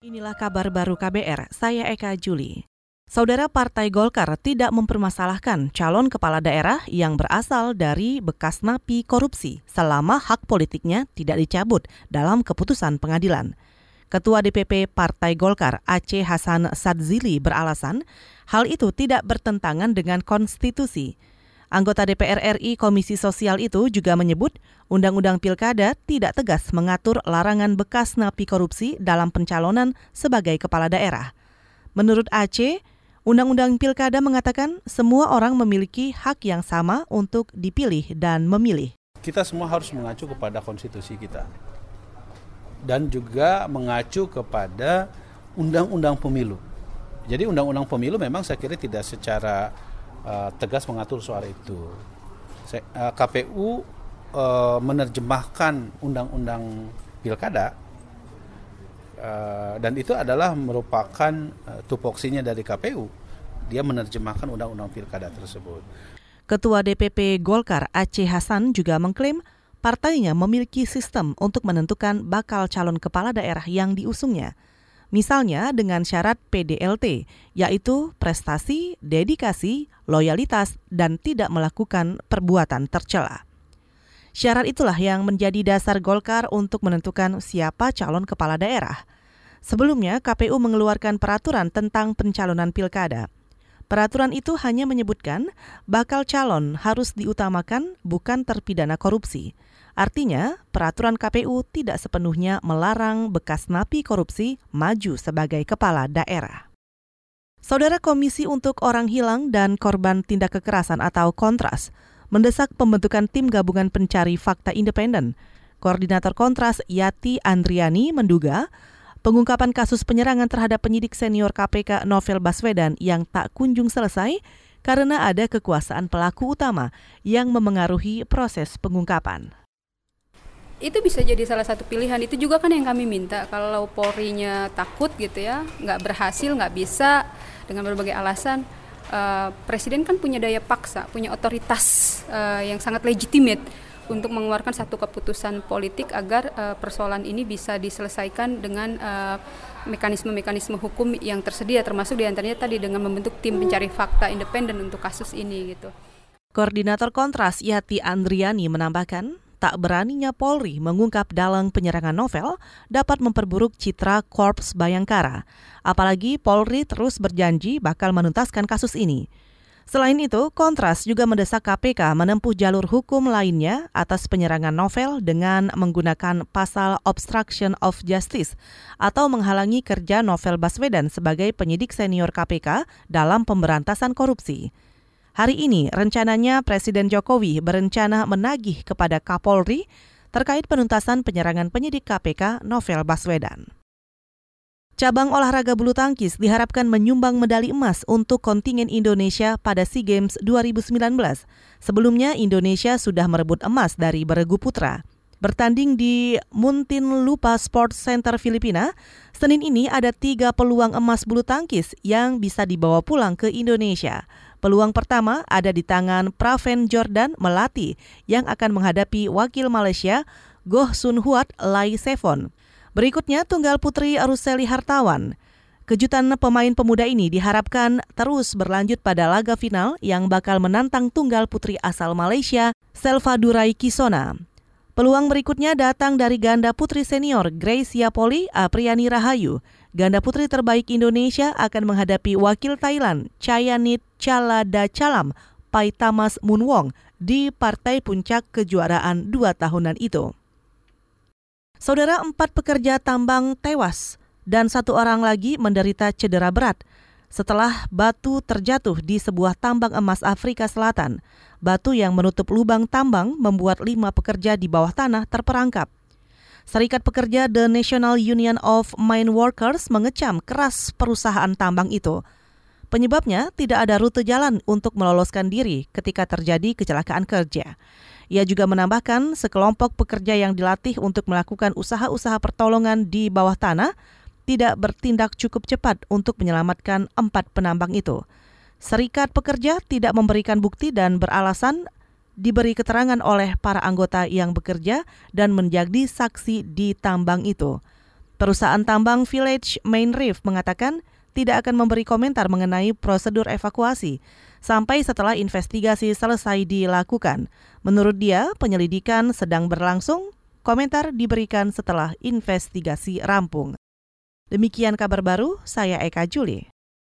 Inilah kabar baru KBR, saya Eka Juli. Saudara Partai Golkar tidak mempermasalahkan calon kepala daerah yang berasal dari bekas napi korupsi selama hak politiknya tidak dicabut dalam keputusan pengadilan. Ketua DPP Partai Golkar Aceh Hasan Sadzili beralasan hal itu tidak bertentangan dengan konstitusi. Anggota DPR RI Komisi Sosial itu juga menyebut Undang-Undang Pilkada tidak tegas mengatur larangan bekas napi korupsi dalam pencalonan sebagai kepala daerah. Menurut Aceh, Undang-Undang Pilkada mengatakan semua orang memiliki hak yang sama untuk dipilih dan memilih. Kita semua harus mengacu kepada konstitusi kita dan juga mengacu kepada undang-undang pemilu. Jadi undang-undang pemilu memang saya kira tidak secara uh, tegas mengatur soal itu. Uh, KPU uh, menerjemahkan undang-undang pilkada dan itu adalah merupakan tupoksinya dari KPU. Dia menerjemahkan undang-undang pilkada tersebut. Ketua DPP Golkar Aceh Hasan juga mengklaim partainya memiliki sistem untuk menentukan bakal calon kepala daerah yang diusungnya. Misalnya dengan syarat PDLT, yaitu prestasi, dedikasi, loyalitas, dan tidak melakukan perbuatan tercela. Syarat itulah yang menjadi dasar Golkar untuk menentukan siapa calon kepala daerah. Sebelumnya, KPU mengeluarkan peraturan tentang pencalonan pilkada. Peraturan itu hanya menyebutkan bakal calon harus diutamakan bukan terpidana korupsi. Artinya, peraturan KPU tidak sepenuhnya melarang bekas napi korupsi maju sebagai kepala daerah. Saudara Komisi untuk Orang Hilang dan Korban Tindak Kekerasan atau Kontras mendesak pembentukan tim gabungan pencari fakta independen. Koordinator Kontras Yati Andriani menduga pengungkapan kasus penyerangan terhadap penyidik senior KPK Novel Baswedan yang tak kunjung selesai karena ada kekuasaan pelaku utama yang memengaruhi proses pengungkapan. Itu bisa jadi salah satu pilihan. Itu juga kan yang kami minta. Kalau Polri-nya takut gitu ya nggak berhasil nggak bisa dengan berbagai alasan uh, Presiden kan punya daya paksa punya otoritas uh, yang sangat legitimate untuk mengeluarkan satu keputusan politik agar uh, persoalan ini bisa diselesaikan dengan mekanisme-mekanisme uh, hukum yang tersedia termasuk di antaranya tadi dengan membentuk tim pencari fakta independen untuk kasus ini gitu. Koordinator Kontras Yati Andriani menambahkan, tak beraninya Polri mengungkap dalang penyerangan novel dapat memperburuk citra Korps Bayangkara. Apalagi Polri terus berjanji bakal menuntaskan kasus ini. Selain itu, Kontras juga mendesak KPK menempuh jalur hukum lainnya atas penyerangan novel dengan menggunakan pasal obstruction of justice atau menghalangi kerja Novel Baswedan sebagai penyidik senior KPK dalam pemberantasan korupsi. Hari ini rencananya Presiden Jokowi berencana menagih kepada Kapolri terkait penuntasan penyerangan penyidik KPK Novel Baswedan. Cabang olahraga bulu tangkis diharapkan menyumbang medali emas untuk kontingen Indonesia pada SEA Games 2019. Sebelumnya Indonesia sudah merebut emas dari beregu putra. Bertanding di Muntinlupa Sports Center Filipina, Senin ini ada tiga peluang emas bulu tangkis yang bisa dibawa pulang ke Indonesia. Peluang pertama ada di tangan Praven Jordan Melati yang akan menghadapi wakil Malaysia Goh Sun Huat Lai Sevon. Berikutnya tunggal putri Aruseli Hartawan. Kejutan pemain pemuda ini diharapkan terus berlanjut pada laga final yang bakal menantang tunggal putri asal Malaysia, Selva Durai Kisona. Peluang berikutnya datang dari ganda putri senior Grace Yapoli Apriani Rahayu. Ganda putri terbaik Indonesia akan menghadapi wakil Thailand Chayanit Chalada Chalam Paitamas Munwong di partai puncak kejuaraan dua tahunan itu. Saudara empat pekerja tambang tewas dan satu orang lagi menderita cedera berat setelah batu terjatuh di sebuah tambang emas Afrika Selatan. Batu yang menutup lubang tambang membuat lima pekerja di bawah tanah terperangkap. Serikat Pekerja The National Union of Mine Workers mengecam keras perusahaan tambang itu. Penyebabnya tidak ada rute jalan untuk meloloskan diri ketika terjadi kecelakaan kerja. Ia juga menambahkan sekelompok pekerja yang dilatih untuk melakukan usaha-usaha pertolongan di bawah tanah tidak bertindak cukup cepat untuk menyelamatkan empat penambang itu. Serikat pekerja tidak memberikan bukti dan beralasan diberi keterangan oleh para anggota yang bekerja dan menjadi saksi di tambang itu. Perusahaan tambang Village Main Reef mengatakan tidak akan memberi komentar mengenai prosedur evakuasi sampai setelah investigasi selesai dilakukan. Menurut dia, penyelidikan sedang berlangsung, komentar diberikan setelah investigasi rampung. Demikian kabar baru, saya Eka Juli.